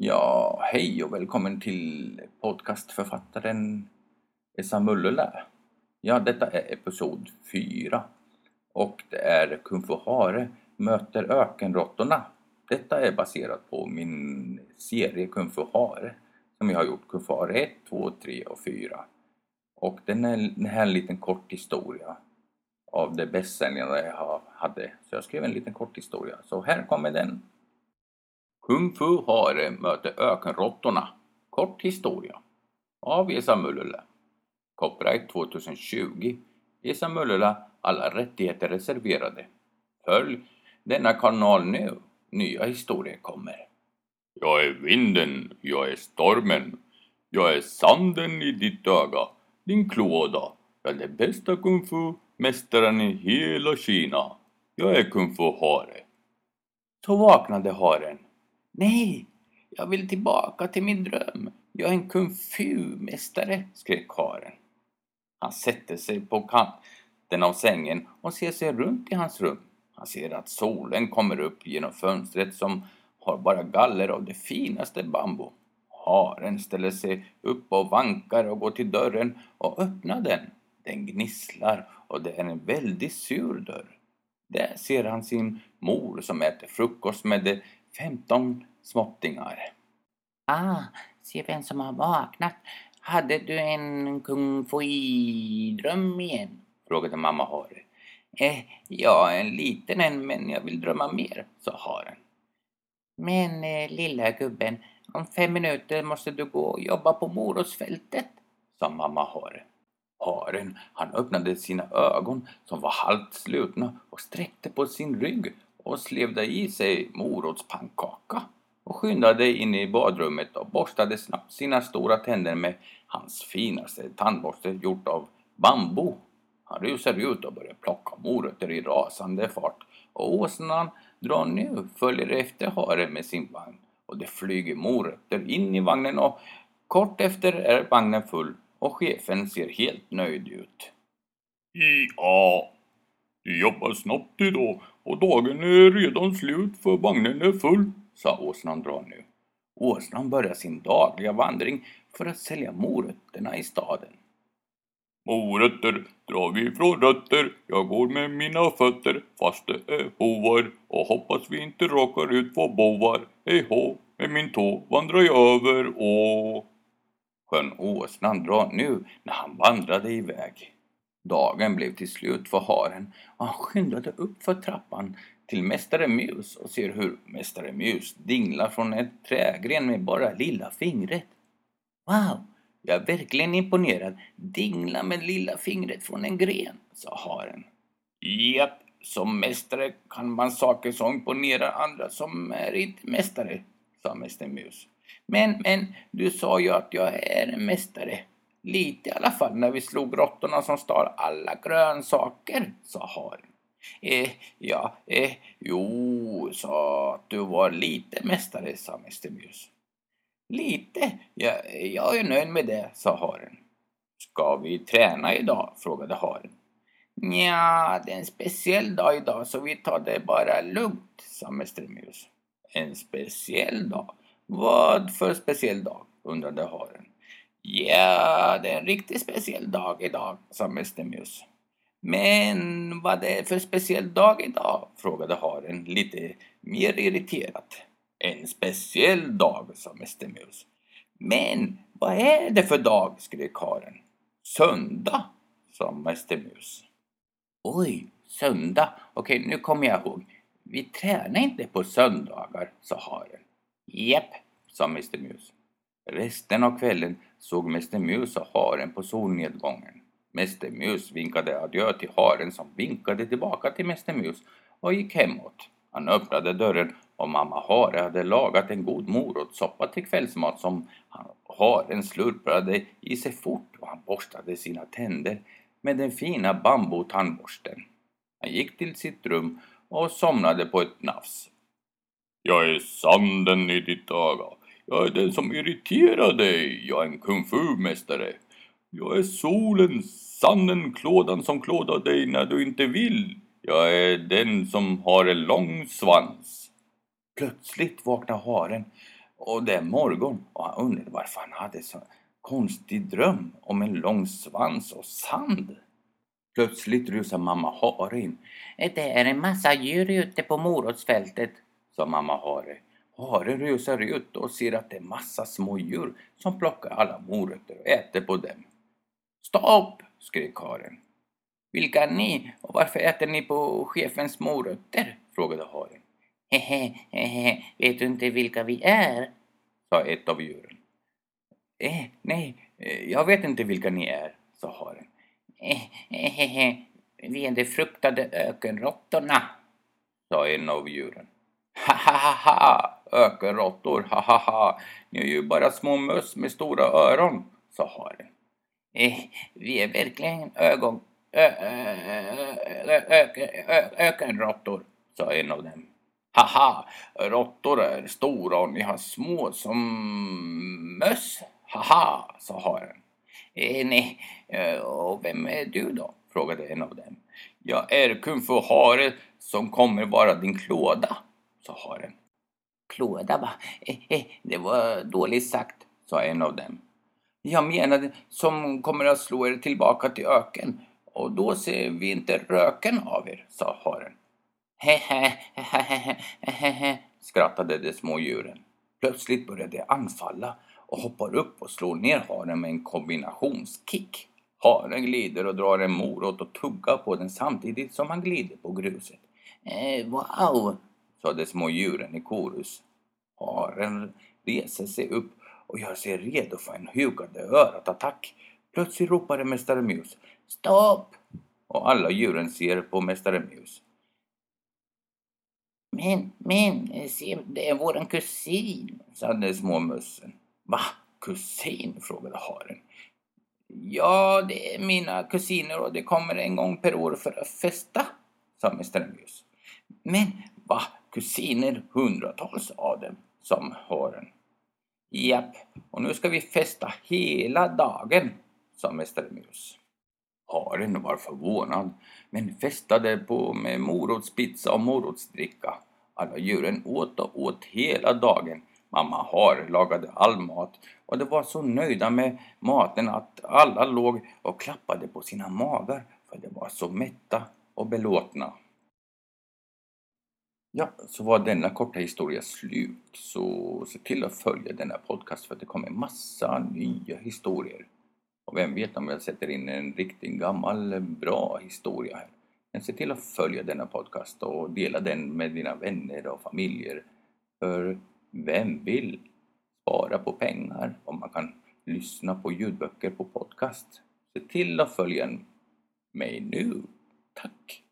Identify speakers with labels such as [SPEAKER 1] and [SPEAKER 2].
[SPEAKER 1] Ja, hej och välkommen till podcastförfattaren Esa Mullula. Ja, detta är episod 4 och det är Kung Fu Hare möter ökenråttorna. Detta är baserat på min serie Kung Fu Hare som jag har gjort Kung Fu Hare 1, 2, 3 och 4. Och den är, den här är en liten kort historia av det bästsäljande jag hade. Så jag skrev en liten kort historia. Så här kommer den. Kung Fu Hare eh, möter ökenråttorna. Kort historia. Av Esa Mullula. Copyright 2020. Esa Mullula. Alla rättigheter reserverade. Följ denna kanal nu. Nya historier kommer.
[SPEAKER 2] Jag är vinden, jag är stormen. Jag är sanden i ditt öga, din klåda. Jag är den bästa kung fu-mästaren i hela Kina. Jag är kung fu hare.
[SPEAKER 1] Så vaknade haren. Nej, jag vill tillbaka till min dröm. Jag är en kung fu-mästare, skrek haren. Han sätter sig på kanten av sängen och ser sig runt i hans rum. Han ser att solen kommer upp genom fönstret som har bara galler av det finaste bambu. Haren ställer sig upp och vankar och går till dörren och öppnar den. Den gnisslar och det är en väldigt sur dörr. Där ser han sin mor som äter frukost med de femton småttingar.
[SPEAKER 3] Ah, se vem som har vaknat. Hade du en kung fu-dröm igen?
[SPEAKER 1] frågade mamma Hare.
[SPEAKER 3] Eh, ja, en liten en, men jag vill drömma mer, sa haren. Men eh, lilla gubben, om fem minuter måste du gå och jobba på morotsfältet, sa mamma hare.
[SPEAKER 1] Haren, han öppnade sina ögon som var halvt slutna och sträckte på sin rygg och slevde i sig morotspannkaka och skyndade in i badrummet och borstade snabbt sina stora tänder med hans finaste tandborste gjort av bambu. Han rusade ut och började plocka morötter i rasande fart och åsnan drar nu följer efter haren med sin vagn och det flyger morötter in i vagnen och kort efter är vagnen full och chefen ser helt nöjd ut.
[SPEAKER 2] Ja, du jobbar snabbt idag och dagen är redan slut för vagnen är full, sa åsnan dra nu.
[SPEAKER 1] Åsnan börjar sin dagliga vandring för att sälja morötterna i staden.
[SPEAKER 2] Morötter drar vi från rötter, jag går med mina fötter fast det är hovar och hoppas vi inte råkar ut på bovar. Hej hå, med min tå vandrar jag över och...
[SPEAKER 1] Sjön åsnan drar nu när han vandrade iväg. Dagen blev till slut för haren och han skyndade upp för trappan till Mästare Mus och ser hur Mästare Mus dinglar från ett trägren med bara lilla fingret. Wow, jag är verkligen imponerad. Dingla med lilla fingret från en gren, sa haren.
[SPEAKER 2] Japp, som mästare kan man saker som imponerar andra som är inte mästare, sa Mäster Mus.
[SPEAKER 3] Men, men, du sa ju att jag är en mästare. Lite i alla fall när vi slog råttorna som stal alla grönsaker, sa haren.
[SPEAKER 1] Eh, ja, eh, jo, sa att du var lite mästare, sa Mäster Mus.
[SPEAKER 3] Lite? Jag, jag är nöjd med det, sa haren.
[SPEAKER 1] Ska vi träna idag? frågade haren.
[SPEAKER 3] Ja, det är en speciell dag idag så vi tar det bara lugnt, sa Mäster Mus.
[SPEAKER 1] En speciell dag? Vad för speciell dag? undrade haren.
[SPEAKER 3] Ja, det är en riktigt speciell dag idag, sa Mäster Mus. Men vad är det för speciell dag idag? frågade haren lite mer irriterat.
[SPEAKER 1] En speciell dag, sa Mäster Mus.
[SPEAKER 3] Men vad är det för dag? skrek haren.
[SPEAKER 1] Söndag, sa Mäster Mus.
[SPEAKER 3] Oj, söndag. Okej, nu kommer jag ihåg. Vi tränar inte på söndagar, sa haren.
[SPEAKER 1] Japp, sa Mr Mus. Resten av kvällen såg Mr Mus och haren på solnedgången. Mäster Mus vinkade adjö till haren som vinkade tillbaka till Mäster Mus och gick hemåt. Han öppnade dörren och mamma Hare hade lagat en god morotssoppa till kvällsmat som haren slurpade i sig fort och han borstade sina tänder med den fina bambutandborsten. Han gick till sitt rum och somnade på ett nafs.
[SPEAKER 2] Jag är sanden i ditt öga. Jag är den som irriterar dig. Jag är en kung fu-mästare. Jag är solen, sanden, klådan som klådar dig när du inte vill. Jag är den som har en lång svans.
[SPEAKER 1] Plötsligt vaknade haren Och det är morgon och han undrade varför han hade så konstig dröm om en lång svans och sand. Plötsligt rusar mamma Hare in.
[SPEAKER 3] Det är en massa djur ute på morotsfältet,
[SPEAKER 1] sa mamma Hare. Hare rusar ut och ser att det är massa små djur som plockar alla morötter och äter på dem.
[SPEAKER 3] Stopp!
[SPEAKER 1] skrek haren.
[SPEAKER 3] Vilka är ni och varför äter ni på chefens morötter?
[SPEAKER 1] frågade haren.
[SPEAKER 3] Hehe, hehe, vet du inte vilka vi är?
[SPEAKER 1] sa ett av djuren. Eh, nej, eh, jag vet inte vilka ni är, sa haren.
[SPEAKER 3] Eh, eh, hehe, vi är de fruktade ökenråttorna,
[SPEAKER 1] sa en av djuren. Ha ha ha ha, ökenråttor, ha ha ha, ni är ju bara små möss med stora öron, sa haren.
[SPEAKER 3] Vi är verkligen ögon, ökenråttor, sa en av dem.
[SPEAKER 1] Haha, råttor är stora och ni har små som möss. Haha, sa haren.
[SPEAKER 3] Eh, nej, och vem är du då?
[SPEAKER 1] frågade en av dem. Jag är kung för hare som kommer vara din klåda, sa haren.
[SPEAKER 3] Klåda va? Eh, eh, det var dåligt sagt,
[SPEAKER 1] sa en av dem. Jag menade som kommer att slå er tillbaka till öken och då ser vi inte röken av er, sa haren.
[SPEAKER 3] Hehehehehehe,
[SPEAKER 1] skrattade de små djuren. Plötsligt började de anfalla och hoppar upp och slår ner haren med en kombinationskick. Haren glider och drar en morot och tuggar på den samtidigt som han glider på gruset.
[SPEAKER 3] Eh, wow,
[SPEAKER 1] sa de små djuren i korus. Haren reser sig upp och jag ser redo för en hugande örat-attack. Plötsligt ropade Mästare Mus
[SPEAKER 3] Stopp!
[SPEAKER 1] Och alla djuren ser på Mästare Mus.
[SPEAKER 3] Men, men, se, det är våran kusin,
[SPEAKER 1] sa den små mössen. Va? Kusin? frågade haren.
[SPEAKER 3] Ja, det är mina kusiner och det kommer en gång per år för att festa, sa Mästare Mus.
[SPEAKER 1] Men va? Kusiner? Hundratals av dem, sa haren.
[SPEAKER 3] Japp, och nu ska vi festa hela dagen, sa Mästare Mus.
[SPEAKER 1] Haren var förvånad, men festade på med morotspizza och morotsdricka. Alla djuren åt och åt hela dagen. Mamma Hare lagade all mat och de var så nöjda med maten att alla låg och klappade på sina magar för de var så mätta och belåtna. Ja, så var denna korta historia slut. Så se till att följa denna podcast för att det kommer massa nya historier. Och vem vet om jag sätter in en riktigt gammal bra historia här. Men se till att följa denna podcast och dela den med dina vänner och familjer. För vem vill spara på pengar om man kan lyssna på ljudböcker på podcast? Se till att följa mig nu. Tack!